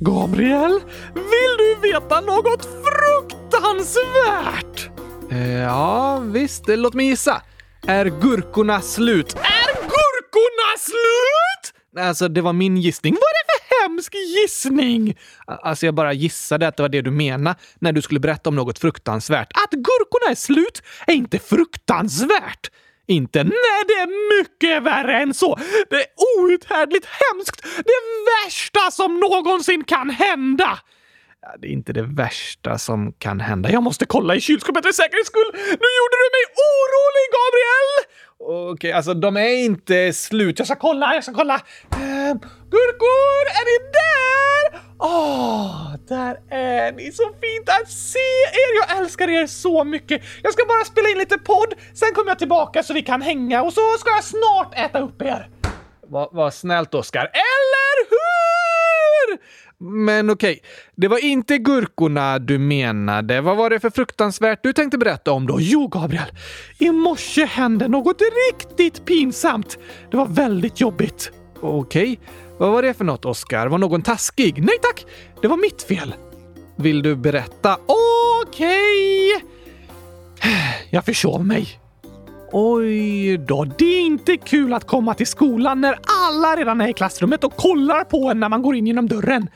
Gabriel, vill du veta något fruktansvärt? Eh, ja, visst. Låt mig gissa. Är gurkorna slut? Är gurkorna slut? Alltså, det var min gissning. Vad är det för hemsk gissning? Alltså, jag bara gissade att det var det du menade när du skulle berätta om något fruktansvärt. Att gurkorna är slut är inte fruktansvärt. Inte? Nej, det är mycket värre än så! Det är outhärdligt hemskt! Det värsta som någonsin kan hända! Ja, det är inte det värsta som kan hända. Jag måste kolla i kylskåpet för säkerhets skull! Nu gjorde du mig orolig, Gabriel! Okej, okay, alltså de är inte slut. Jag ska kolla, jag ska kolla. Uh, gurkor, är ni där? Åh, oh, där är ni! Så fint att se er! Jag älskar er så mycket! Jag ska bara spela in lite podd, sen kommer jag tillbaka så vi kan hänga och så ska jag snart äta upp er. Vad va snällt, Oskar. Eller hur? Men okej, okay. det var inte gurkorna du menade. Vad var det för fruktansvärt du tänkte berätta om då? Jo, Gabriel. I morse hände något riktigt pinsamt. Det var väldigt jobbigt. Okej. Okay. Vad var det för något, Oskar? Var någon taskig? Nej tack! Det var mitt fel. Vill du berätta? Okej! Okay. Jag försov mig. Oj då, det är inte kul att komma till skolan när alla redan är i klassrummet och kollar på en när man går in genom dörren.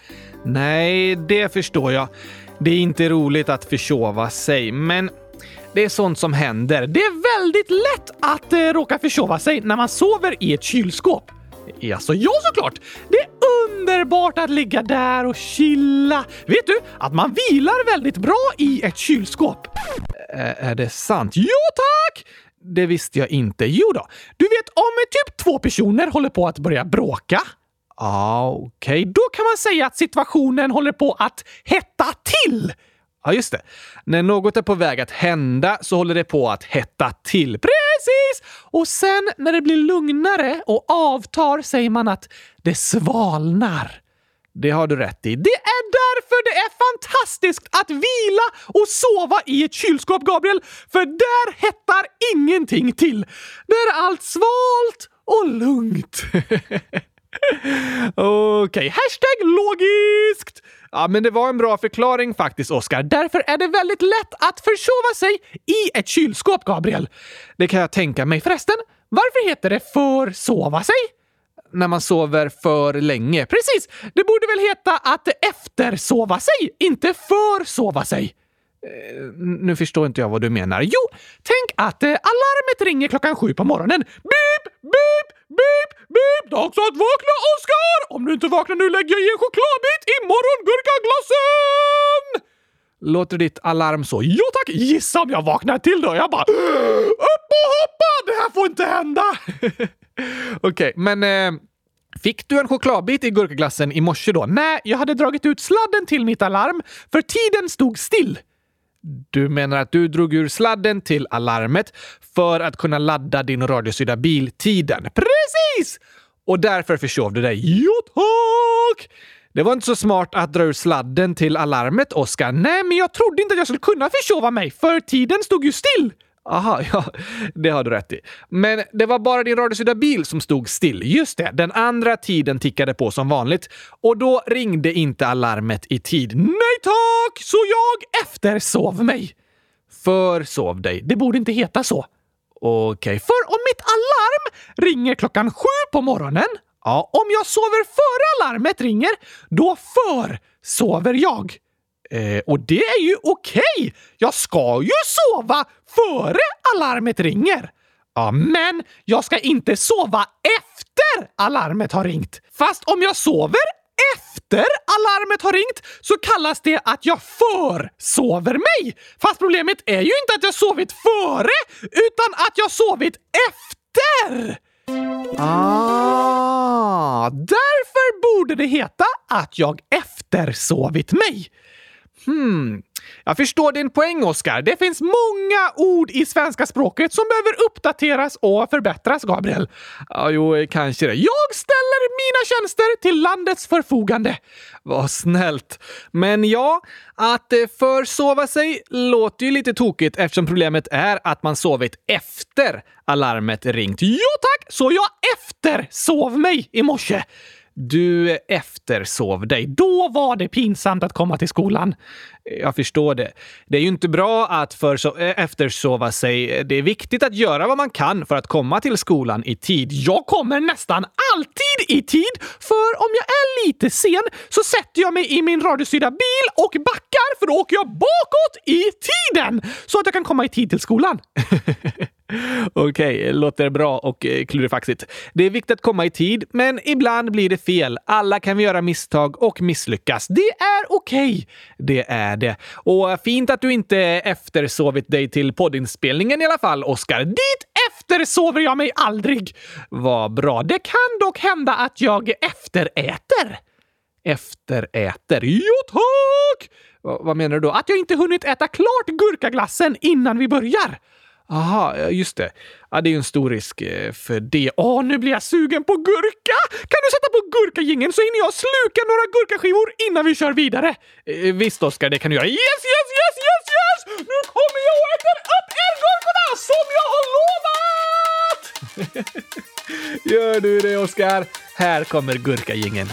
Nej, det förstår jag. Det är inte roligt att försova sig, men det är sånt som händer. Det är väldigt lätt att eh, råka försova sig när man sover i ett kylskåp. Alltså, ja såklart! Det är underbart att ligga där och chilla. Vet du att man vilar väldigt bra i ett kylskåp? Ä är det sant? Jo tack! Det visste jag inte. Jo då. Du vet om typ två personer håller på att börja bråka? Ja, ah, okej. Okay. Då kan man säga att situationen håller på att hetta till. Ja, just det. När något är på väg att hända så håller det på att hetta till. Precis! Och sen när det blir lugnare och avtar säger man att det svalnar. Det har du rätt i. Det är därför det är fantastiskt att vila och sova i ett kylskåp, Gabriel! För där hettar ingenting till. Där är allt svalt och lugnt. Okej, okay. hashtag logiskt! Ja, men det var en bra förklaring faktiskt, Oskar. Därför är det väldigt lätt att försova sig i ett kylskåp, Gabriel. Det kan jag tänka mig. Förresten, varför heter det försova sig? När man sover för länge. Precis! Det borde väl heta att eftersova sig, inte försova sig. Eh, nu förstår inte jag vad du menar. Jo, tänk att eh, alarmet ringer klockan sju på morgonen. Bip, bip, beep, beep! Dags att vakna, Oskar! Om du inte vaknar nu lägger jag i en chokladbit i morgongurkaglassen! Låter ditt alarm så? Jo tack! Gissa om jag vaknar till då? Jag bara upp och hoppa! Det här får inte hända! Okej, okay, men eh, Fick du en chokladbit i gurkaglassen i morse då? Nej, jag hade dragit ut sladden till mitt alarm, för tiden stod still. Du menar att du drog ur sladden till alarmet för att kunna ladda din radiostyrda bil tiden? Precis! Och därför försov du dig? Jo tack! Det var inte så smart att dra ur sladden till alarmet, Oskar. Nej, men jag trodde inte att jag skulle kunna försova mig, för tiden stod ju still. Aha, ja, det har du rätt i. Men det var bara din radiostyrda bil som stod still. Just det, den andra tiden tickade på som vanligt. Och då ringde inte alarmet i tid. Nej tack! Så jag eftersov mig. Försov dig. Det borde inte heta så. Okej, okay. för om mitt alarm ringer klockan sju på morgonen, ja, om jag sover före alarmet ringer, då försover jag. Eh, och det är ju okej! Okay. Jag ska ju sova före alarmet ringer. Ja, men jag ska inte sova efter alarmet har ringt. Fast om jag sover efter alarmet har ringt så kallas det att jag försover mig. Fast problemet är ju inte att jag sovit före, utan att jag sovit efter. Ah, därför borde det heta att jag eftersovit mig. Hmm. Jag förstår din poäng, Oskar. Det finns många ord i svenska språket som behöver uppdateras och förbättras, Gabriel. Ja, jo, eh, kanske det. Jag ställer mina tjänster till landets förfogande. Vad snällt. Men ja, att eh, försova sig låter ju lite tokigt eftersom problemet är att man sovit efter alarmet ringt. Jo tack! Så jag eftersov mig i morse. Du eftersov dig. Då var det pinsamt att komma till skolan. Jag förstår det. Det är ju inte bra att förso- eh, eftersova sig. Det är viktigt att göra vad man kan för att komma till skolan i tid. Jag kommer nästan alltid i tid, för om jag är lite sen så sätter jag mig i min radiostyrda bil och backar, för då åker jag bakåt i tiden så att jag kan komma i tid till skolan. Okej, okay, låter bra och eh, klurifaxigt. Det är viktigt att komma i tid, men ibland blir det fel. Alla kan vi göra misstag och misslyckas. Det är okej. Okay. Det är det. Och fint att du inte eftersovit dig till poddinspelningen i alla fall, Oskar. Dit eftersover jag mig aldrig! Vad bra. Det kan dock hända att jag efteräter. Efteräter? Jo tack! vad menar du då? Att jag inte hunnit äta klart gurkaglassen innan vi börjar? Aha, just det. Ja, det är ju en stor risk eh, för det. Åh, nu blir jag sugen på gurka! Kan du sätta på gurkagingen så hinner jag sluka några gurkaskivor innan vi kör vidare? Eh, eh, visst, Oskar, det kan du göra. Yes, yes, yes, yes, yes! Nu kommer jag och äter upp er gurkorna som jag har lovat! Gör du det, Oskar? Här kommer gurkagingen.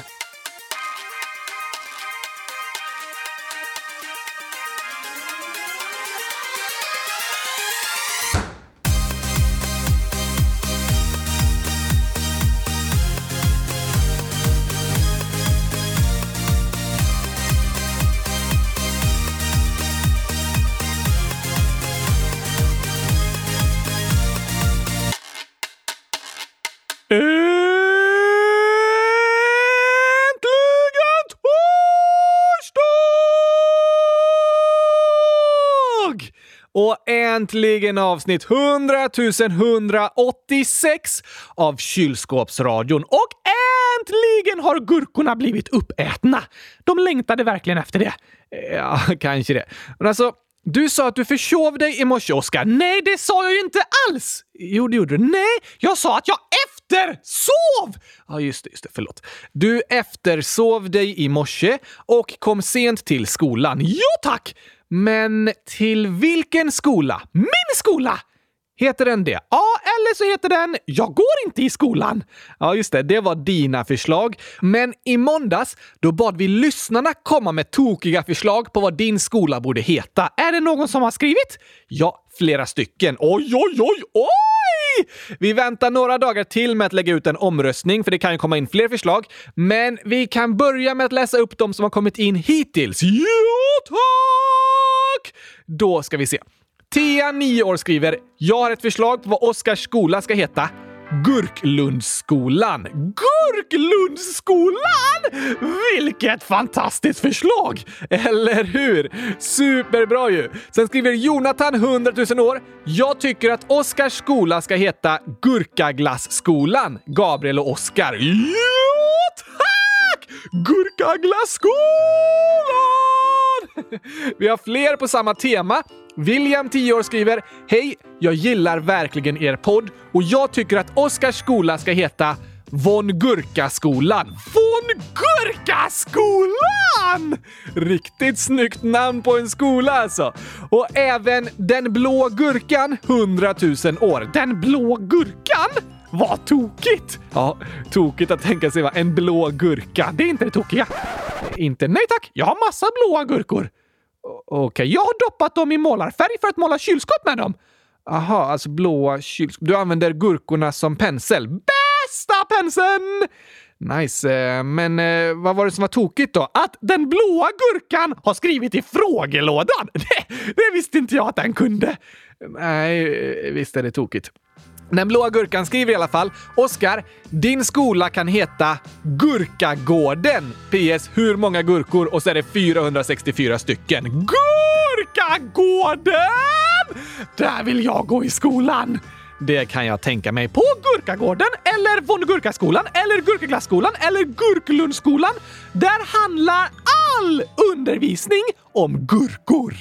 Och äntligen avsnitt 100 186 av Kylskåpsradion. Och äntligen har gurkorna blivit uppätna. De längtade verkligen efter det. Ja, kanske det. Men alltså, du sa att du försov dig i morse, Oskar. Nej, det sa jag ju inte alls! Jo, det gjorde du. Nej, jag sa att jag eftersov! Ja, just det, just det. Förlåt. Du eftersov dig i morse och kom sent till skolan. Jo, tack! Men till vilken skola? Min skola! Heter den det? Ja, eller så heter den “Jag går inte i skolan”. Ja, just det. Det var dina förslag. Men i måndags, då bad vi lyssnarna komma med tokiga förslag på vad din skola borde heta. Är det någon som har skrivit? Ja, flera stycken. Oj, oj, oj, oj! Vi väntar några dagar till med att lägga ut en omröstning, för det kan ju komma in fler förslag. Men vi kan börja med att läsa upp de som har kommit in hittills. Ja, tack! Då ska vi se. Tia, 9 år, skriver “Jag har ett förslag på vad Oskars skola ska heta. Gurklundsskolan. Gurklundsskolan! Vilket fantastiskt förslag! Eller hur? Superbra ju! Sen skriver Jonathan, 100 000 år. Jag tycker att Oskars skola ska heta Gurkaglasskolan. Gabriel och Oskar. Ja, tack! Gurkaglasskolan! Vi har fler på samma tema. William, 10 år, skriver “Hej! Jag gillar verkligen er podd och jag tycker att Oskars skola ska heta Von Gurka-skolan. Von Gurka-skolan! Riktigt snyggt namn på en skola alltså. Och även Den blå gurkan, 100 000 år. Den blå gurkan? Vad tokigt! Ja, tokigt att tänka sig va? En blå gurka. Det är inte det tokiga. Inte nej tack, jag har massa blåa gurkor. Okej, okay. jag har doppat dem i målarfärg för att måla kylskåp med dem. Aha, alltså blåa kylskåp. Du använder gurkorna som pensel. Bästa penseln! Nice, eh, men eh, vad var det som var tokigt då? Att den blåa gurkan har skrivit i frågelådan! Det, det visste inte jag att den kunde. Nej, visst är det tokigt. Den blåa gurkan skriver i alla fall “Oskar, din skola kan heta Gurkagården. PS. Hur många gurkor? Och så är det 464 stycken. Gurkagården! Där vill jag gå i skolan! Det kan jag tänka mig. På Gurkagården, eller Von Gurkaskolan, eller Gurkaglasskolan, eller Gurklundsskolan. Där handlar all undervisning om gurkor.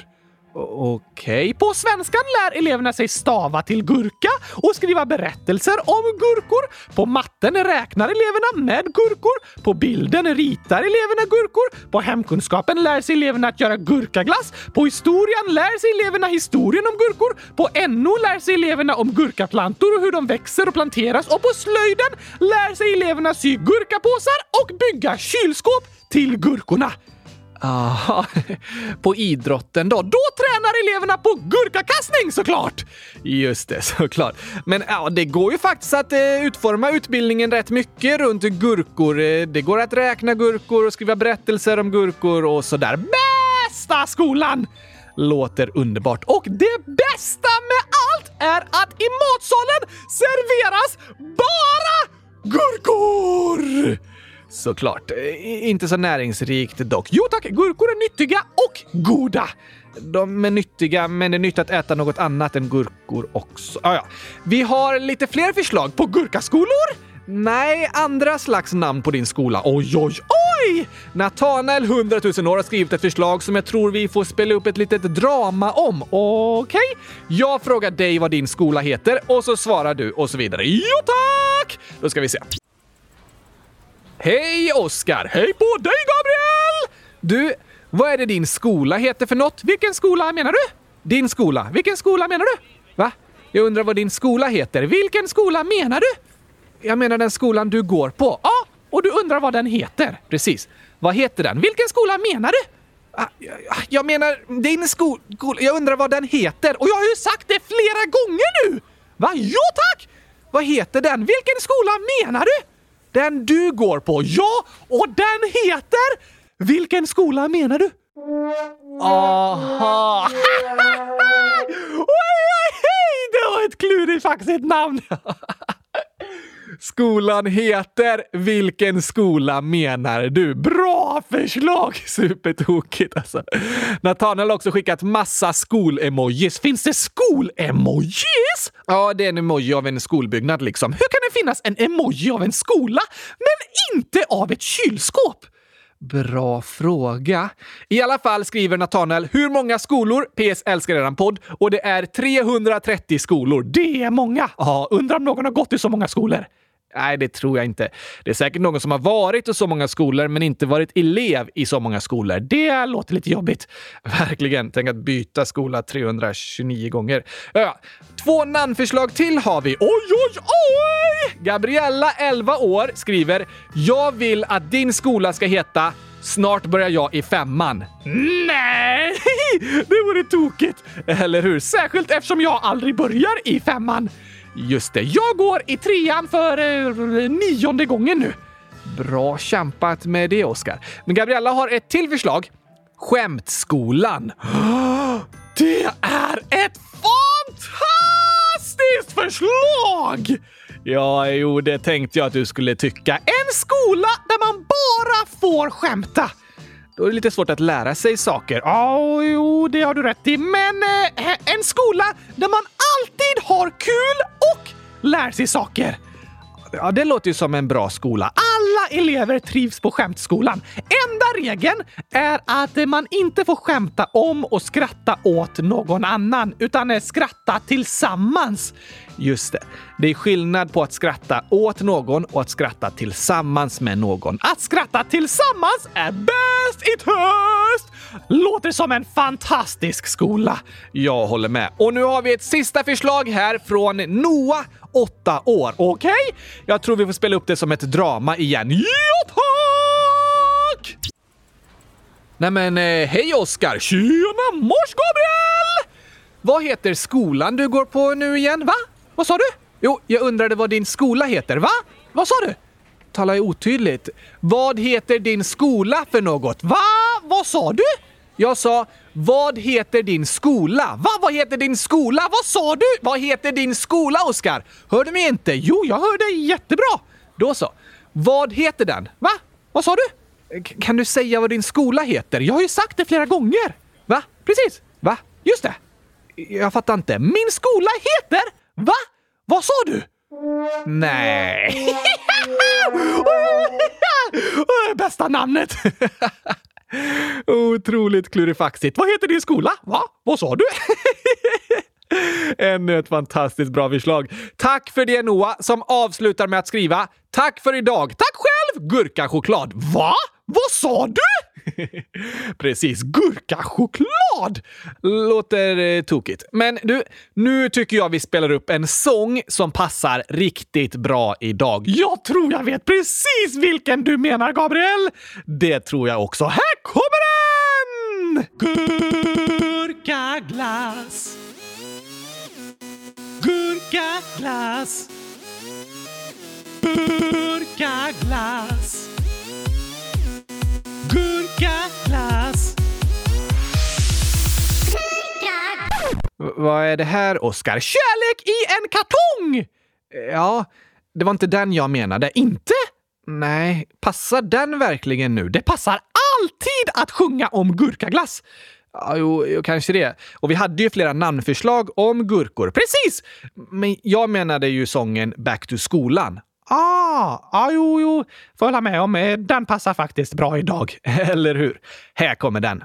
Okej. På svenskan lär eleverna sig stava till gurka och skriva berättelser om gurkor. På matten räknar eleverna med gurkor. På bilden ritar eleverna gurkor. På hemkunskapen lär sig eleverna att göra gurkaglass. På historien lär sig eleverna historien om gurkor. På NO lär sig eleverna om gurkaplantor och hur de växer och planteras. Och på slöjden lär sig eleverna sy gurkapåsar och bygga kylskåp till gurkorna. Aha, på idrotten då? Då tränar eleverna på gurkakastning såklart! Just det, såklart. Men ja, det går ju faktiskt att eh, utforma utbildningen rätt mycket runt gurkor. Eh, det går att räkna gurkor och skriva berättelser om gurkor och sådär. Bästa skolan! Låter underbart. Och det bästa med allt är att i matsalen serveras bara gurkor! Såklart. Eh, inte så näringsrikt dock. Jo tack, gurkor är nyttiga och goda. De är nyttiga, men det är nyttigt att äta något annat än gurkor också. Ah, ja. Vi har lite fler förslag på gurkaskolor. Nej, andra slags namn på din skola. Oj, oj, oj! Natanael 100 000 år har skrivit ett förslag som jag tror vi får spela upp ett litet drama om. Okej? Jag frågar dig vad din skola heter och så svarar du och så vidare. Jo tack! Då ska vi se. Hej Oskar! Hej på dig Gabriel! Du, vad är det din skola heter för något? Vilken skola menar du? Din skola. Vilken skola menar du? Va? Jag undrar vad din skola heter. Vilken skola menar du? Jag menar den skolan du går på. Ja, och du undrar vad den heter. Precis. Vad heter den? Vilken skola menar du? Ah, jag- Jag menar din skola. Jag undrar vad den heter. Och jag har ju sagt det flera gånger nu! Va? Jo tack! Vad heter den? Vilken skola menar du? Den du går på. Ja, och den heter... Vilken skola menar du? Aha! oj, oj, oj! Det var ett klurigt faktiskt namn. Skolan heter Vilken skola menar du? Bra förslag! Supertokigt alltså. Nathaniel har också skickat massa skolemojis. Finns det skolemojis? Ja, det är en emoji av en skolbyggnad liksom. Hur kan det finnas en emoji av en skola, men inte av ett kylskåp? Bra fråga. I alla fall skriver Nathanael hur många skolor? PS älskar eran podd och det är 330 skolor. Det är många! Ja, undrar om någon har gått i så många skolor. Nej, det tror jag inte. Det är säkert någon som har varit i så många skolor men inte varit elev i så många skolor. Det låter lite jobbigt. Verkligen. Tänk att byta skola 329 gånger. Ja, två namnförslag till har vi. Oj, oj, oj! Gabriella, 11 år, skriver “Jag vill att din skola ska heta Snart börjar jag i femman. Nej, det vore tokigt. Eller hur? Särskilt eftersom jag aldrig börjar i femman. Just det, jag går i trean för eh, nionde gången nu. Bra kämpat med det, Oskar. Men Gabriella har ett till förslag. Skämtskolan. Det är ett fantastiskt förslag! Ja, jo, det tänkte jag att du skulle tycka. En skola där man bara får skämta. Då är det lite svårt att lära sig saker. Ja, jo, det har du rätt i. Men eh, en skola där man alltid har kul och lär sig saker. Ja, det låter ju som en bra skola. Alla elever trivs på skämtskolan. Enda regeln är att man inte får skämta om och skratta åt någon annan, utan skratta tillsammans. Just det. Det är skillnad på att skratta åt någon och att skratta tillsammans med någon. Att skratta tillsammans är bäst i test! Låter som en fantastisk skola. Jag håller med. Och nu har vi ett sista förslag här från Noah, 8 år. Okej? Jag tror vi får spela upp det som ett drama igen. Ja, tack! Nej men eh, hej Oskar! Tjena mors Gabriel! Vad heter skolan du går på nu igen? Va? Vad sa du? Jo, jag undrade vad din skola heter. Va? Vad sa du? Tala otydligt? Vad heter din skola för något? Va? Vad sa du? Jag sa, vad heter din skola? Va? Vad heter din skola? Vad sa du? Vad heter din skola, Oskar? Hör du mig inte? Jo, jag hör dig jättebra. Då så. Vad heter den? Va? Vad sa du? K- kan du säga vad din skola heter? Jag har ju sagt det flera gånger. Va? Precis. Va? Just det. Jag fattar inte. Min skola heter... Va? Vad sa du? Nej. Bästa namnet! Otroligt klurifaxigt. Vad heter din skola? Va? Vad sa du? Ännu ett fantastiskt bra förslag. Tack för det Noah, som avslutar med att skriva “Tack för idag. Tack själv, gurkachoklad”. Va? Vad sa du? Precis, gurkachoklad! Låter eh, tokigt. Men du, nu tycker jag vi spelar upp en sång som passar riktigt bra idag. Jag tror jag vet precis vilken du menar, Gabriel! Det tror jag också. Här kommer den! Gurkaglass Gurkaglass Gurkaglass Gurkaglass Vad är det här, Oskar? Kärlek i en kartong! Ja, det var inte den jag menade. Inte? Nej, passar den verkligen nu? Det passar alltid att sjunga om gurkaglass! Ja, jo, jo, kanske det. Och vi hade ju flera namnförslag om gurkor. Precis! Men jag menade ju sången Back to skolan. Ah, ah, jo, jo, får hålla med om. Eh, den passar faktiskt bra idag. Eller hur? Här kommer den.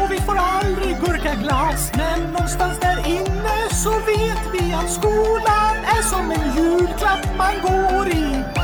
och vi får aldrig gurkaglass. Men någonstans där inne så vet vi att skolan är som en julklapp man går i.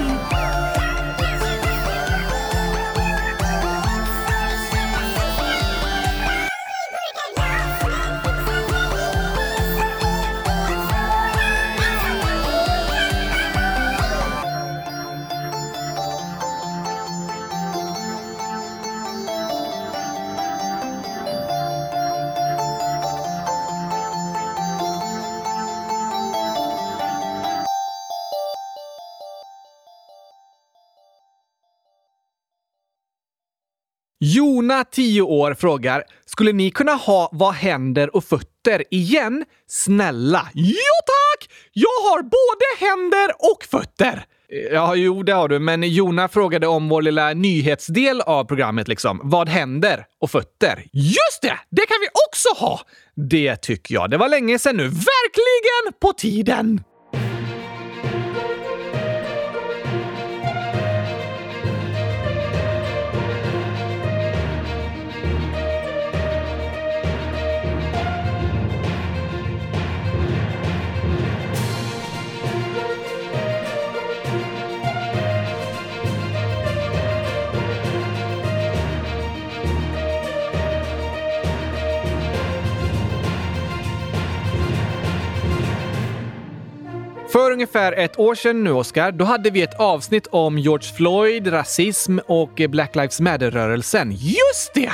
Jona, 10 år, frågar “Skulle ni kunna ha Vad händer och fötter igen? Snälla?” Ja tack! Jag har både händer och fötter! Ja, jo, det har du, men Jona frågade om vår lilla nyhetsdel av programmet. liksom. Vad händer och fötter? Just det! Det kan vi också ha! Det tycker jag. Det var länge sedan nu. Verkligen på tiden! För ungefär ett år sedan nu, Oscar, då hade vi ett avsnitt om George Floyd, rasism och Black Lives Matter-rörelsen. Just det!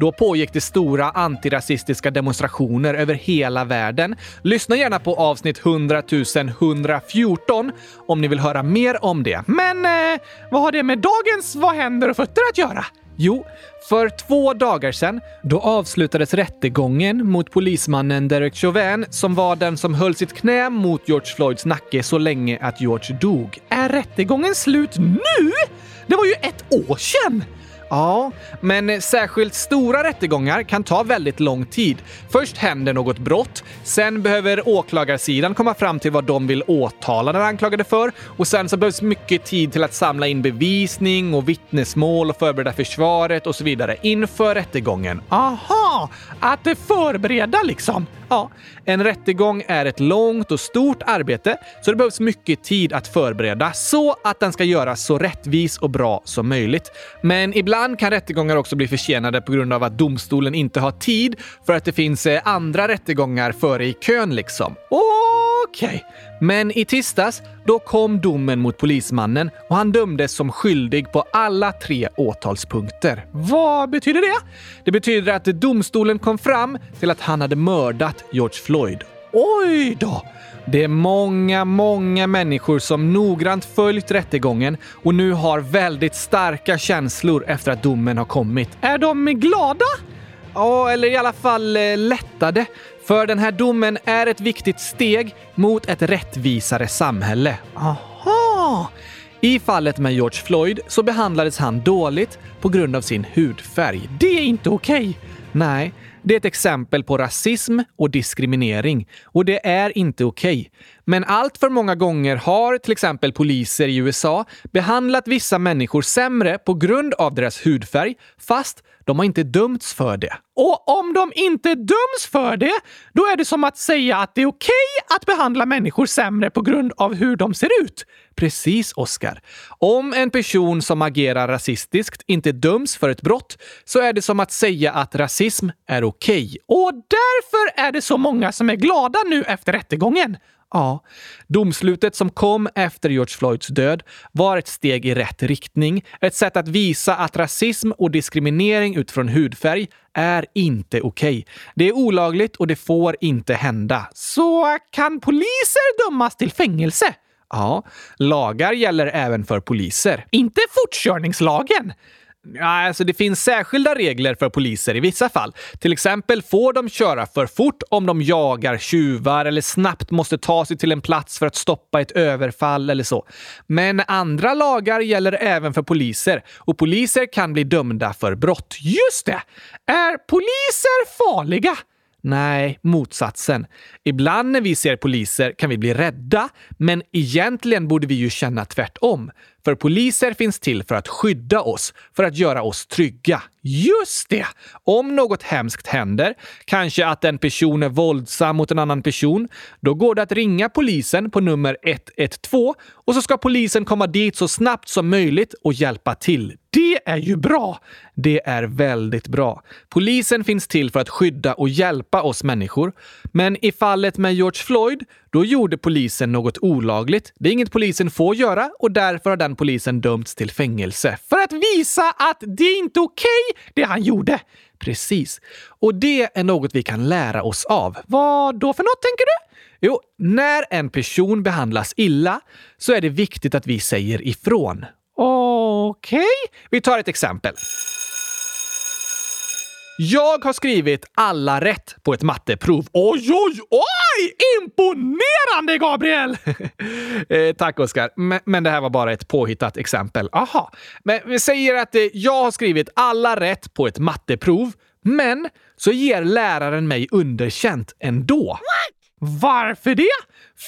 Då pågick det stora antirasistiska demonstrationer över hela världen. Lyssna gärna på avsnitt 100 114 om ni vill höra mer om det. Men eh, vad har det med dagens Vad händer och fötter att göra? Jo, för två dagar sedan då avslutades rättegången mot polismannen Derek Chauvin som var den som höll sitt knä mot George Floyds nacke så länge att George dog. Är rättegången slut nu? Det var ju ett år sedan! Ja, men särskilt stora rättegångar kan ta väldigt lång tid. Först händer något brott, sen behöver åklagarsidan komma fram till vad de vill åtala den anklagade för och sen så behövs mycket tid till att samla in bevisning och vittnesmål och förbereda försvaret och så vidare inför rättegången. Aha! Att förbereda liksom? Ja, en rättegång är ett långt och stort arbete, så det behövs mycket tid att förbereda så att den ska göras så rättvis och bra som möjligt. Men ibland kan rättegångar också bli försenade på grund av att domstolen inte har tid för att det finns eh, andra rättegångar före i kön liksom. Okej. Okay. Men i tisdags, då kom domen mot polismannen och han dömdes som skyldig på alla tre åtalspunkter. Vad betyder det? Det betyder att domstolen kom fram till att han hade mördat George Floyd. Oj då! Det är många, många människor som noggrant följt rättegången och nu har väldigt starka känslor efter att domen har kommit. Är de glada? Ja, eller i alla fall eh, lättade. För den här domen är ett viktigt steg mot ett rättvisare samhälle. Aha! I fallet med George Floyd så behandlades han dåligt på grund av sin hudfärg. Det är inte okej. Okay. Nej, det är ett exempel på rasism och diskriminering och det är inte okej. Okay. Men allt för många gånger har till exempel poliser i USA behandlat vissa människor sämre på grund av deras hudfärg, fast de har inte dömts för det. Och om de inte döms för det, då är det som att säga att det är okej okay att behandla människor sämre på grund av hur de ser ut. Precis, Oscar. Om en person som agerar rasistiskt inte döms för ett brott så är det som att säga att rasism är okej. Okay. Och därför är det så många som är glada nu efter rättegången. Ja, domslutet som kom efter George Floyds död var ett steg i rätt riktning. Ett sätt att visa att rasism och diskriminering utifrån hudfärg är inte okej. Okay. Det är olagligt och det får inte hända. Så kan poliser dömas till fängelse? Ja, lagar gäller även för poliser. Inte fortkörningslagen! Ja, alltså det finns särskilda regler för poliser i vissa fall. Till exempel får de köra för fort om de jagar tjuvar eller snabbt måste ta sig till en plats för att stoppa ett överfall eller så. Men andra lagar gäller även för poliser och poliser kan bli dömda för brott. Just det! Är poliser farliga? Nej, motsatsen. Ibland när vi ser poliser kan vi bli rädda, men egentligen borde vi ju känna tvärtom. För poliser finns till för att skydda oss, för att göra oss trygga. Just det! Om något hemskt händer, kanske att en person är våldsam mot en annan person, då går det att ringa polisen på nummer 112 och så ska polisen komma dit så snabbt som möjligt och hjälpa till. Det är ju bra! Det är väldigt bra. Polisen finns till för att skydda och hjälpa oss människor. Men i fallet med George Floyd, då gjorde polisen något olagligt. Det är inget polisen får göra och därför har den polisen dömts till fängelse. För att visa att det är inte okej, okay, det han gjorde. Precis. Och det är något vi kan lära oss av. Vad då för något, tänker du? Jo, när en person behandlas illa så är det viktigt att vi säger ifrån. Okej, okay. vi tar ett exempel. Jag har skrivit alla rätt på ett matteprov. Oj, oj, oj! Imponerande, Gabriel! eh, tack, Oskar. Men, men, det här var bara ett påhittat exempel. Aha. Men vi säger att eh, jag har skrivit alla rätt på ett matteprov, men så ger läraren mig underkänt ändå. What? Varför det?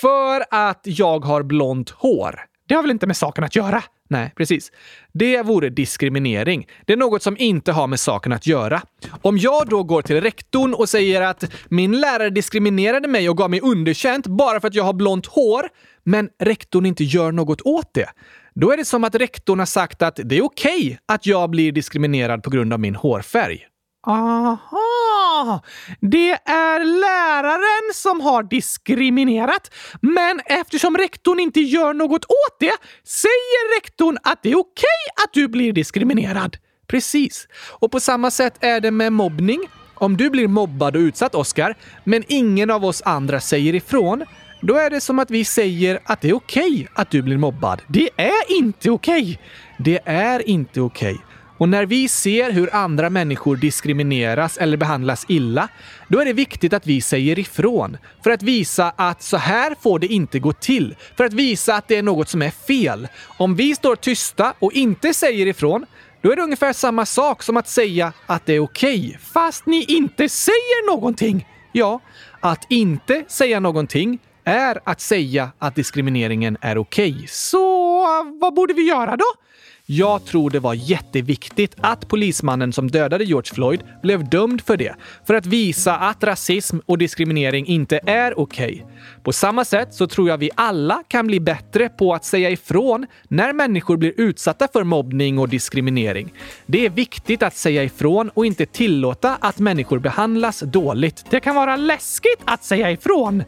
För att jag har blont hår. Det har väl inte med saken att göra? Nej, precis. Det vore diskriminering. Det är något som inte har med saken att göra. Om jag då går till rektorn och säger att min lärare diskriminerade mig och gav mig underkänt bara för att jag har blont hår, men rektorn inte gör något åt det, då är det som att rektorn har sagt att det är okej okay att jag blir diskriminerad på grund av min hårfärg. Aha! Aha! Det är läraren som har diskriminerat, men eftersom rektorn inte gör något åt det säger rektorn att det är okej att du blir diskriminerad. Precis. Och på samma sätt är det med mobbning. Om du blir mobbad och utsatt, Oscar, men ingen av oss andra säger ifrån, då är det som att vi säger att det är okej att du blir mobbad. Det är inte okej! Det är inte okej. Och när vi ser hur andra människor diskrimineras eller behandlas illa, då är det viktigt att vi säger ifrån. För att visa att så här får det inte gå till. För att visa att det är något som är fel. Om vi står tysta och inte säger ifrån, då är det ungefär samma sak som att säga att det är okej, okay, fast ni inte säger någonting. Ja, att inte säga någonting är att säga att diskrimineringen är okej. Okay. Så vad borde vi göra då? Jag tror det var jätteviktigt att polismannen som dödade George Floyd blev dömd för det. För att visa att rasism och diskriminering inte är okej. Okay. På samma sätt så tror jag vi alla kan bli bättre på att säga ifrån när människor blir utsatta för mobbning och diskriminering. Det är viktigt att säga ifrån och inte tillåta att människor behandlas dåligt. Det kan vara läskigt att säga ifrån.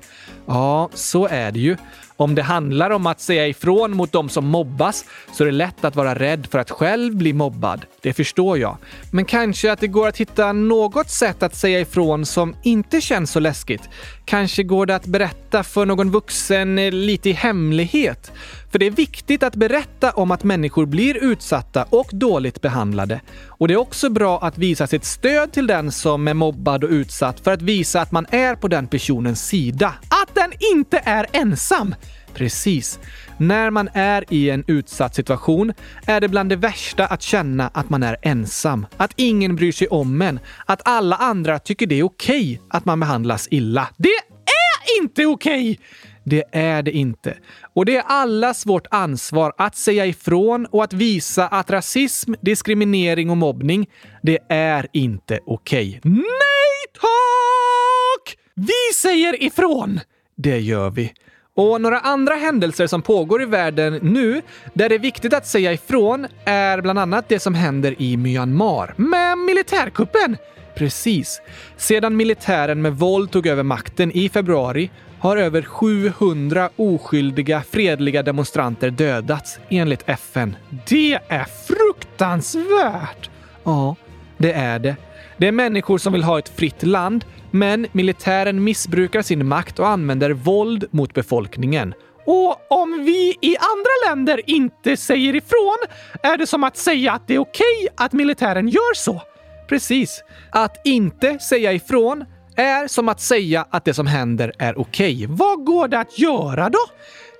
Ja, så är det ju. Om det handlar om att säga ifrån mot de som mobbas så är det lätt att vara rädd för att själv bli mobbad. Det förstår jag. Men kanske att det går att hitta något sätt att säga ifrån som inte känns så läskigt. Kanske går det att berätta för någon vuxen eh, lite i hemlighet. För det är viktigt att berätta om att människor blir utsatta och dåligt behandlade. Och det är också bra att visa sitt stöd till den som är mobbad och utsatt för att visa att man är på den personens sida. Att den inte är ensam! Precis. När man är i en utsatt situation är det bland det värsta att känna att man är ensam. Att ingen bryr sig om en. Att alla andra tycker det är okej okay att man behandlas illa. Det är inte okej! Okay. Det är det inte. Och det är allas vårt ansvar att säga ifrån och att visa att rasism, diskriminering och mobbning, det är inte okej. Okay. Nej tack! Vi säger ifrån! Det gör vi. Och några andra händelser som pågår i världen nu, där det är viktigt att säga ifrån, är bland annat det som händer i Myanmar. Med militärkuppen! Precis. Sedan militären med våld tog över makten i februari har över 700 oskyldiga fredliga demonstranter dödats enligt FN. Det är fruktansvärt! Ja, det är det. Det är människor som vill ha ett fritt land, men militären missbrukar sin makt och använder våld mot befolkningen. Och om vi i andra länder inte säger ifrån är det som att säga att det är okej att militären gör så. Precis. Att inte säga ifrån är som att säga att det som händer är okej. Okay. Vad går det att göra då?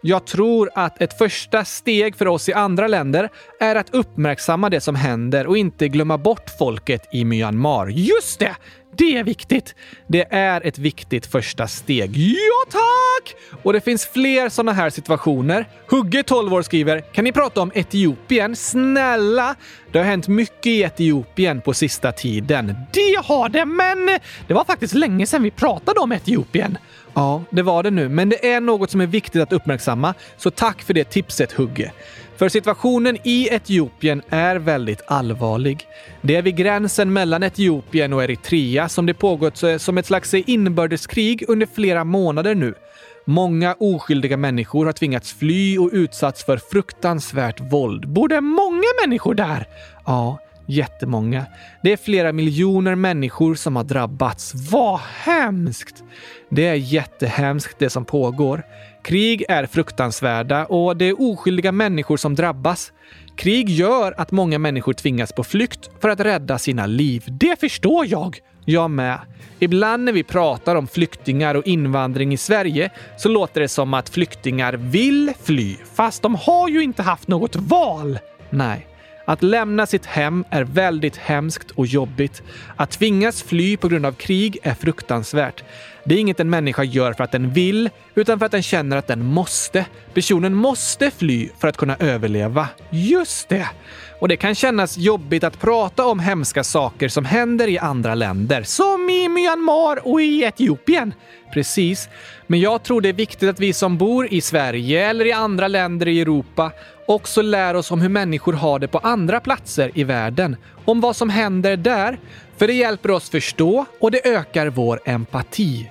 Jag tror att ett första steg för oss i andra länder är att uppmärksamma det som händer och inte glömma bort folket i Myanmar. Just det! Det är viktigt. Det är ett viktigt första steg. Ja, tack! Och det finns fler sådana här situationer. Hugge, 12 år, skriver “Kan ni prata om Etiopien? Snälla! Det har hänt mycket i Etiopien på sista tiden.” Det har det, men det var faktiskt länge sedan vi pratade om Etiopien. Ja, det var det nu, men det är något som är viktigt att uppmärksamma, så tack för det tipset Hugge. För situationen i Etiopien är väldigt allvarlig. Det är vid gränsen mellan Etiopien och Eritrea som det pågått som ett slags inbördeskrig under flera månader nu. Många oskyldiga människor har tvingats fly och utsatts för fruktansvärt våld. Bor det många människor där? Ja, jättemånga. Det är flera miljoner människor som har drabbats. Vad hemskt! Det är jättehemskt det som pågår. Krig är fruktansvärda och det är oskyldiga människor som drabbas. Krig gör att många människor tvingas på flykt för att rädda sina liv. Det förstår jag! Jag med. Ibland när vi pratar om flyktingar och invandring i Sverige så låter det som att flyktingar vill fly. Fast de har ju inte haft något val! Nej. Att lämna sitt hem är väldigt hemskt och jobbigt. Att tvingas fly på grund av krig är fruktansvärt. Det är inget en människa gör för att den vill, utan för att den känner att den måste. Personen måste fly för att kunna överleva. Just det! Och det kan kännas jobbigt att prata om hemska saker som händer i andra länder. Som i Myanmar och i Etiopien. Precis. Men jag tror det är viktigt att vi som bor i Sverige eller i andra länder i Europa också lär oss om hur människor har det på andra platser i världen. Om vad som händer där För det hjälper oss förstå och det ökar vår empati.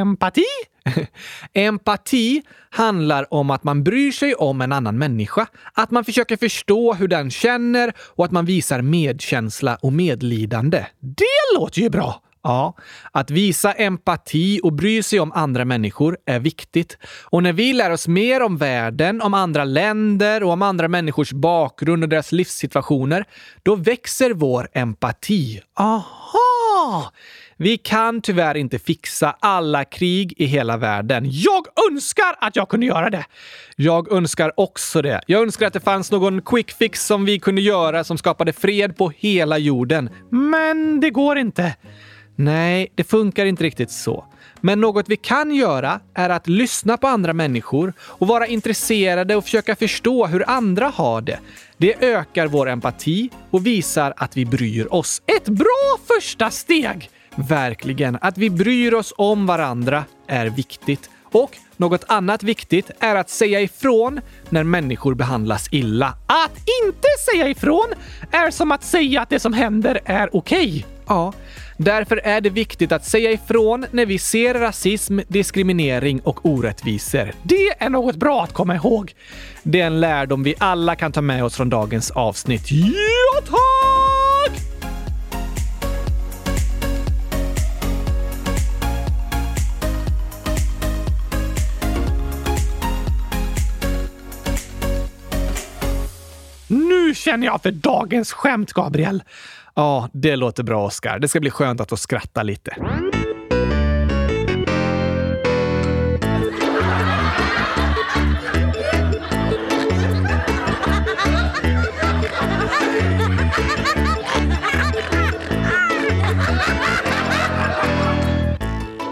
Empati? Empati handlar om att man bryr sig om en annan människa, att man försöker förstå hur den känner och att man visar medkänsla och medlidande. Det låter ju bra! Ja, att visa empati och bry sig om andra människor är viktigt. Och när vi lär oss mer om världen, om andra länder och om andra människors bakgrund och deras livssituationer, då växer vår empati. Aha! Vi kan tyvärr inte fixa alla krig i hela världen. Jag önskar att jag kunde göra det! Jag önskar också det. Jag önskar att det fanns någon quick fix som vi kunde göra som skapade fred på hela jorden. Men det går inte. Nej, det funkar inte riktigt så. Men något vi kan göra är att lyssna på andra människor och vara intresserade och försöka förstå hur andra har det. Det ökar vår empati och visar att vi bryr oss. Ett bra första steg! Verkligen. Att vi bryr oss om varandra är viktigt. Och något annat viktigt är att säga ifrån när människor behandlas illa. Att inte säga ifrån är som att säga att det som händer är okej. Okay. Ja, därför är det viktigt att säga ifrån när vi ser rasism, diskriminering och orättvisor. Det är något bra att komma ihåg. Det är en lärdom vi alla kan ta med oss från dagens avsnitt. Ja, tack! Nu känner jag för dagens skämt, Gabriel. Ja, det låter bra, Oskar. Det ska bli skönt att få skratta lite.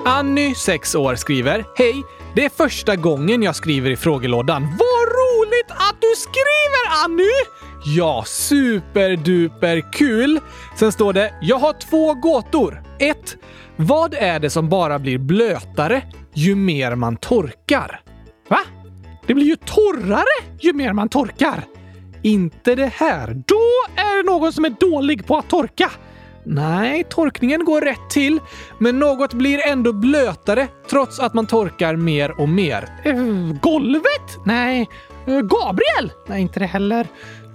Anny, 6 år, skriver Hej! Det är första gången jag skriver i frågelådan. Vad roligt att du skriver, Anny! Ja, superduper kul! Sen står det “Jag har två gåtor. 1. Vad är det som bara blir blötare ju mer man torkar?” Va? Det blir ju torrare ju mer man torkar! Inte det här. Då är det någon som är dålig på att torka! Nej, torkningen går rätt till, men något blir ändå blötare trots att man torkar mer och mer. Uh, golvet? Nej. Uh, Gabriel? Nej, inte det heller.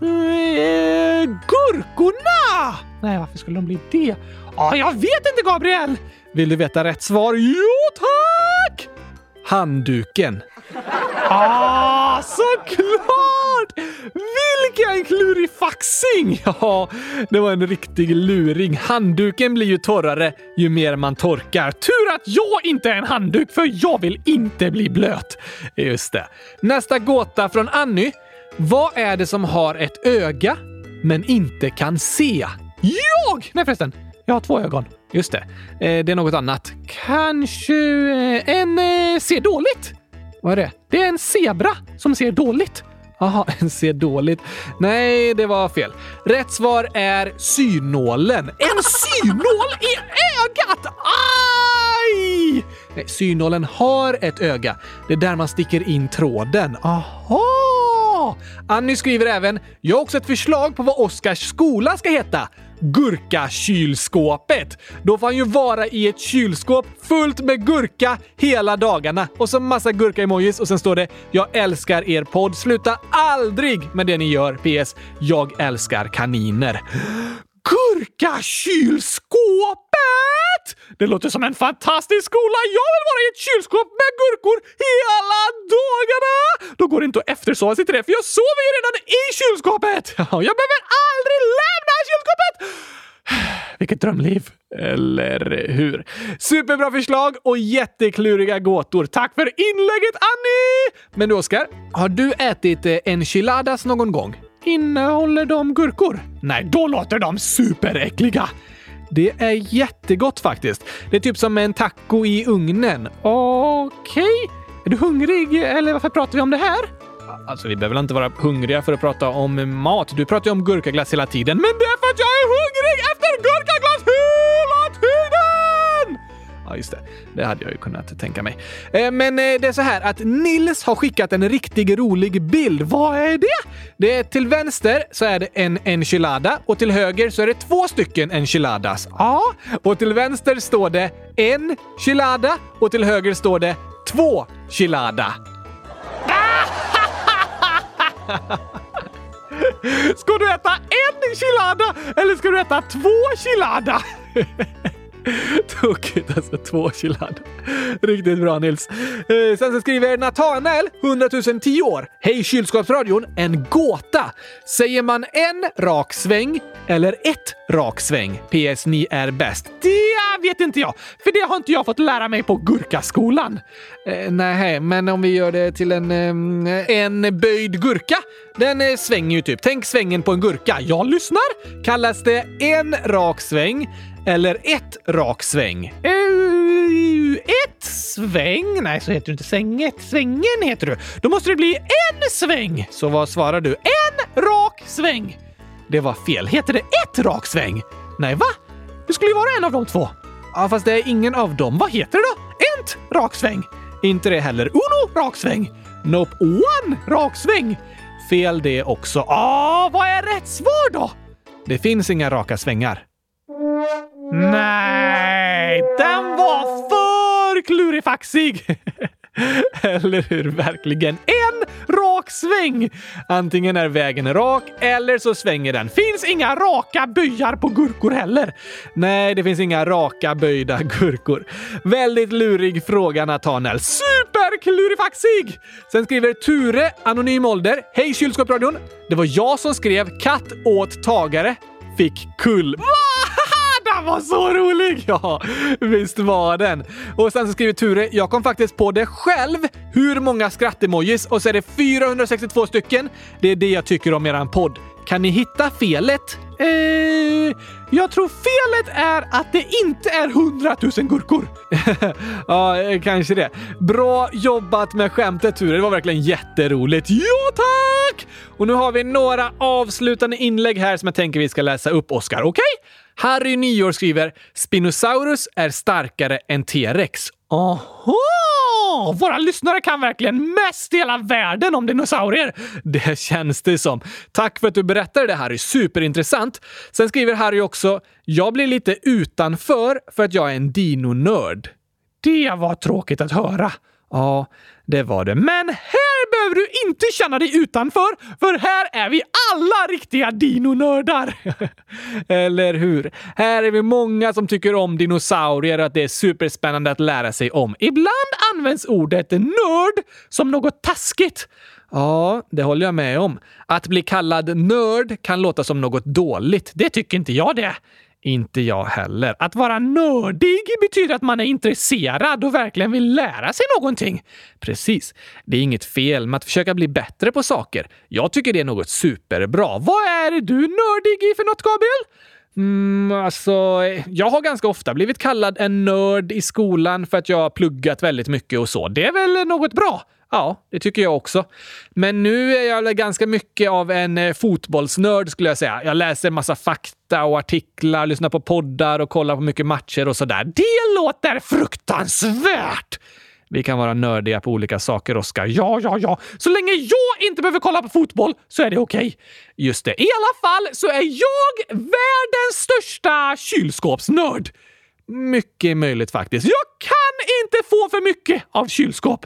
Uh, gurkorna! Nej, varför skulle de bli det? Ah, jag vet inte, Gabriel! Vill du veta rätt svar? Jo, tack! Handduken. Ah, såklart! Vilken klurifaxing! Ja, det var en riktig luring. Handduken blir ju torrare ju mer man torkar. Tur att jag inte är en handduk, för jag vill inte bli blöt. Just det. Nästa gåta från Anny. Vad är det som har ett öga men inte kan se? Jag! Nej förresten, jag har två ögon. Just det. Eh, det är något annat. Kanske eh, en eh, ser dåligt? Vad är det? Det är en zebra som ser dåligt. Jaha, en ser dåligt. Nej, det var fel. Rätt svar är synålen. En synål i ögat! Aj! Nej, synålen har ett öga. Det är där man sticker in tråden. Aha! Annie skriver även “Jag har också ett förslag på vad Oskars skola ska heta. Gurkakylskåpet. Då får han ju vara i ett kylskåp fullt med gurka hela dagarna. Och så massa gurka-emojis och sen står det “Jag älskar er podd. Sluta aldrig med det ni gör. PS. Jag älskar kaniner.” Gurkakylskåpet! Det låter som en fantastisk skola! Jag vill vara i ett kylskåp med gurkor hela dagarna! Då går det inte att eftersova sig till det, för jag sover ju redan i kylskåpet! Jag behöver aldrig lämna kylskåpet! Vilket drömliv. Eller hur? Superbra förslag och jättekluriga gåtor. Tack för inlägget, Annie! Men du, Oskar, har du ätit eh, enchiladas någon gång? Innehåller de gurkor? Nej, då låter de superäckliga! Det är jättegott faktiskt. Det är typ som en taco i ugnen. Okej. Okay. Är du hungrig eller varför pratar vi om det här? Alltså, vi behöver inte vara hungriga för att prata om mat. Du pratar ju om gurkaglass hela tiden. Men det är för att jag är hungrig efter gurkaglass! Ja, just det. Det hade jag ju kunnat tänka mig. Eh, men eh, det är så här att Nils har skickat en riktigt rolig bild. Vad är det? Det är till vänster så är det en enchilada och till höger så är det två stycken enchiladas. Ja, och till vänster står det en chilada och till höger står det två chilada. Ska du äta en chilada eller ska du äta två chilada? Tokigt alltså, två. Riktigt bra Nils. Eh, sen så skriver Natanael, 100 010 år. Hej kylskåpsradion, en gåta. Säger man en rak sväng eller ett rak sväng? PS, ni är bäst. Det vet inte jag, för det har inte jag fått lära mig på Gurkaskolan. Eh, nej, men om vi gör det till en, eh, en böjd gurka. Den eh, svänger ju typ. Tänk svängen på en gurka. Jag lyssnar. Kallas det en rak sväng eller ett rak sväng? Eh, ett sväng? Nej, så heter det inte. Svänget. Svängen heter du. Då måste det bli en sväng. Så vad svarar du? En rak sväng. Det var fel. Heter det ett rak sväng? Nej, va? Det skulle ju vara en av de två. Ja, fast det är ingen av dem. Vad heter det då? Ent raksväng. Inte det heller. Uno raksväng. Nope. One raksväng. Fel det också. Ah, vad är rätt svar då? Det finns inga raka svängar. Nej, den var för klurifaxig! Eller hur? Verkligen. En rak sväng! Antingen är vägen rak eller så svänger den. Finns inga raka böjar på gurkor heller. Nej, det finns inga raka böjda gurkor. Väldigt lurig fråga Natanel. Superklurifaxig! Sen skriver Ture, anonym ålder. Hej kylskåpsradion! Det var jag som skrev katt åt tagare, fick kull. Den var så rolig! Ja, visst var den. Och sen så skriver Ture, jag kom faktiskt på det själv. Hur många skrattemojis? Och så är det 462 stycken. Det är det jag tycker om eran podd. Kan ni hitta felet? Eh, jag tror felet är att det inte är 100 000 gurkor. ja, eh, kanske det. Bra jobbat med skämtet Ture. Det var verkligen jätteroligt. Ja, tack! Och nu har vi några avslutande inlägg här som jag tänker vi ska läsa upp, Oskar. Okej? Okay? Harry Nyår skriver “Spinosaurus är starkare än T-rex”. Aha! Våra lyssnare kan verkligen mest i hela världen om dinosaurier. Det känns det som. Tack för att du berättade det Harry. Superintressant. Sen skriver Harry också “Jag blir lite utanför för att jag är en dinonörd”. Det var tråkigt att höra. Ja, det var det. Men här behöver du inte känna dig utanför, för här är vi alla riktiga dinonördar. Eller hur? Här är vi många som tycker om dinosaurier och att det är superspännande att lära sig om. Ibland används ordet nörd som något taskigt. Ja, det håller jag med om. Att bli kallad nörd kan låta som något dåligt. Det tycker inte jag det. Inte jag heller. Att vara nördig betyder att man är intresserad och verkligen vill lära sig någonting. Precis. Det är inget fel med att försöka bli bättre på saker. Jag tycker det är något superbra. Vad är du nördig i för något, Gabriel? Mm, alltså, jag har ganska ofta blivit kallad en nörd i skolan för att jag har pluggat väldigt mycket och så. Det är väl något bra? Ja, det tycker jag också. Men nu är jag ganska mycket av en eh, fotbollsnörd skulle jag säga. Jag läser massa fakta och artiklar, lyssnar på poddar och kollar på mycket matcher och sådär. Det låter fruktansvärt! Vi kan vara nördiga på olika saker, Oskar. Ja, ja, ja. Så länge jag inte behöver kolla på fotboll så är det okej. Okay. Just det. I alla fall så är jag världens största kylskåpsnörd. Mycket möjligt faktiskt. Jag kan inte få för mycket av kylskåp.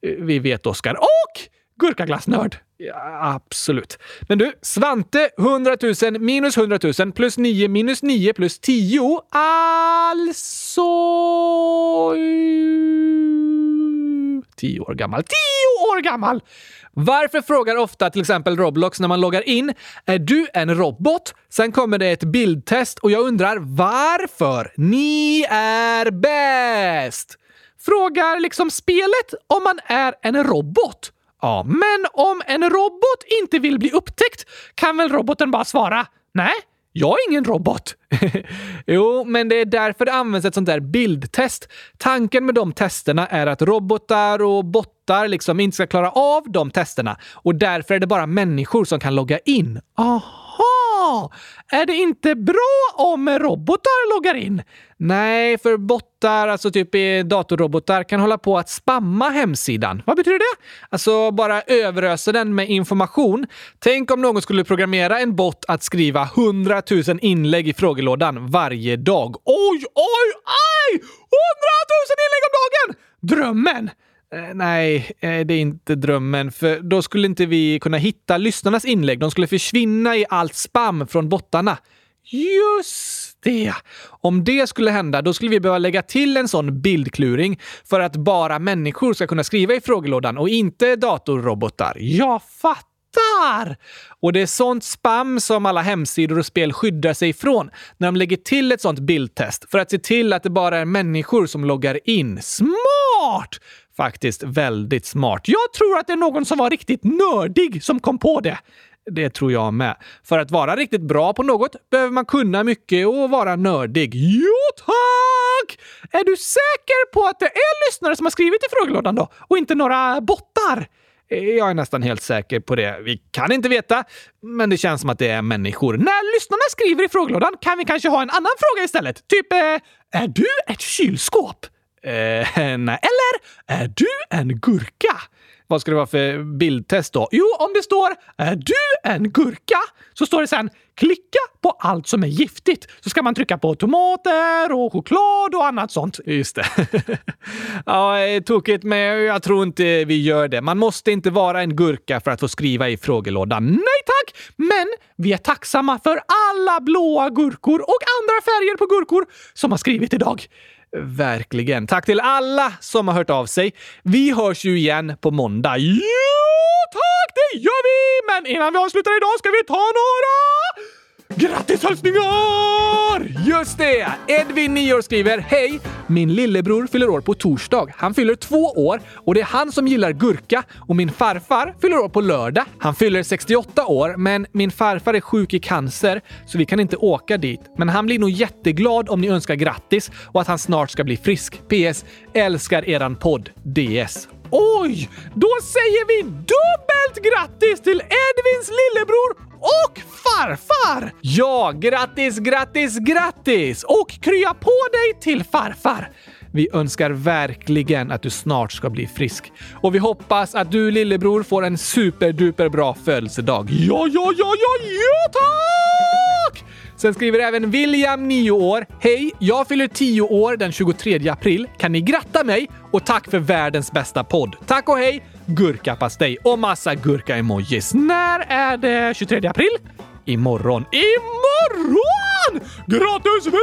Vi vet Oskar. Och gurkaglassnörd. Ja, absolut. Men du, Svante 100 000 minus 100 000 plus 9 minus 9 plus 10. Alltså... Tio år gammal. Tio år gammal! Varför frågar ofta till exempel Roblox när man loggar in “Är du en robot?” Sen kommer det ett bildtest och jag undrar varför? Ni är bäst! Frågar liksom spelet om man är en robot. Ja, men om en robot inte vill bli upptäckt kan väl roboten bara svara “Nej, jag är ingen robot. jo, men det är därför det används ett sånt där bildtest. Tanken med de testerna är att robotar och bottar liksom inte ska klara av de testerna och därför är det bara människor som kan logga in. Aha! Jaha! Är det inte bra om robotar loggar in? Nej, för bottar, alltså typ datorrobotar, kan hålla på att spamma hemsidan. Vad betyder det? Alltså bara överösa den med information. Tänk om någon skulle programmera en bot att skriva 100 000 inlägg i frågelådan varje dag. Oj, oj, aj! 100 000 inlägg om dagen! Drömmen! Eh, nej, eh, det är inte drömmen, för då skulle inte vi kunna hitta lyssnarnas inlägg. De skulle försvinna i allt spam från bottarna. Just det! Om det skulle hända, då skulle vi behöva lägga till en sån bildkluring för att bara människor ska kunna skriva i frågelådan och inte datorrobotar. Jag fattar! Och det är sånt spam som alla hemsidor och spel skyddar sig ifrån när de lägger till ett sånt bildtest för att se till att det bara är människor som loggar in. Smart! Faktiskt väldigt smart. Jag tror att det är någon som var riktigt nördig som kom på det. Det tror jag med. För att vara riktigt bra på något behöver man kunna mycket och vara nördig. Jo tack! Är du säker på att det är lyssnare som har skrivit i frågelådan då? Och inte några bottar? Eh, jag är nästan helt säker på det. Vi kan inte veta, men det känns som att det är människor. När lyssnarna skriver i frågelådan kan vi kanske ha en annan fråga istället. Typ, eh, är du ett kylskåp? Eh, nej. Eller är du en gurka? Vad ska det vara för bildtest då? Jo, om det står “Är du en gurka?” så står det sen “Klicka på allt som är giftigt” så ska man trycka på tomater och choklad och annat sånt. Just det. ja, eh, tokigt, men jag tror inte vi gör det. Man måste inte vara en gurka för att få skriva i frågelådan. Nej tack! Men vi är tacksamma för alla blåa gurkor och andra färger på gurkor som har skrivit idag. Verkligen. Tack till alla som har hört av sig. Vi hörs ju igen på måndag. Jo, tack! Det gör vi! Men innan vi avslutar idag ska vi ta några Grattishälsningar! Just det! Edvin, 9 år, skriver Hej! Min lillebror fyller år på torsdag. Han fyller två år och det är han som gillar gurka och min farfar fyller år på lördag. Han fyller 68 år, men min farfar är sjuk i cancer så vi kan inte åka dit. Men han blir nog jätteglad om ni önskar grattis och att han snart ska bli frisk. PS. Älskar eran podd. DS. Oj! Då säger vi dubbelt grattis till Edvins lillebror och farfar! Ja, grattis, grattis, grattis! Och krya på dig till farfar! Vi önskar verkligen att du snart ska bli frisk. Och vi hoppas att du lillebror får en superduper bra födelsedag. Ja, ja, ja, ja, ja tack! Sen skriver även William, 9 år. Hej! Jag fyller 10 år den 23 april. Kan ni gratta mig? Och tack för världens bästa podd. Tack och hej! Gurkapastej och massa gurka-emojis. När är det 23 april? Imorgon. Imorgon! Grattis William!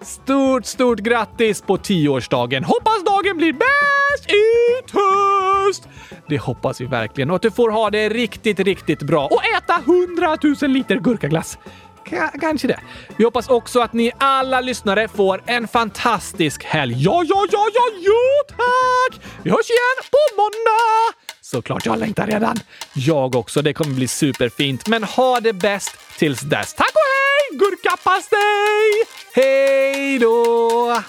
Stort, stort grattis på tioårsdagen! Hoppas dagen blir bäst i höst! Det hoppas vi verkligen och att du får ha det riktigt, riktigt bra och äta 100 000 liter gurkaglass. K kanske det. Vi hoppas också att ni alla lyssnare får en fantastisk helg. Ja, ja, ja, ja, jo tack! Vi hörs igen på måndag! Såklart, jag längtar redan. Jag också. Det kommer bli superfint. Men ha det bäst tills dess. Tack och hej! Gurkapastej! Hej då!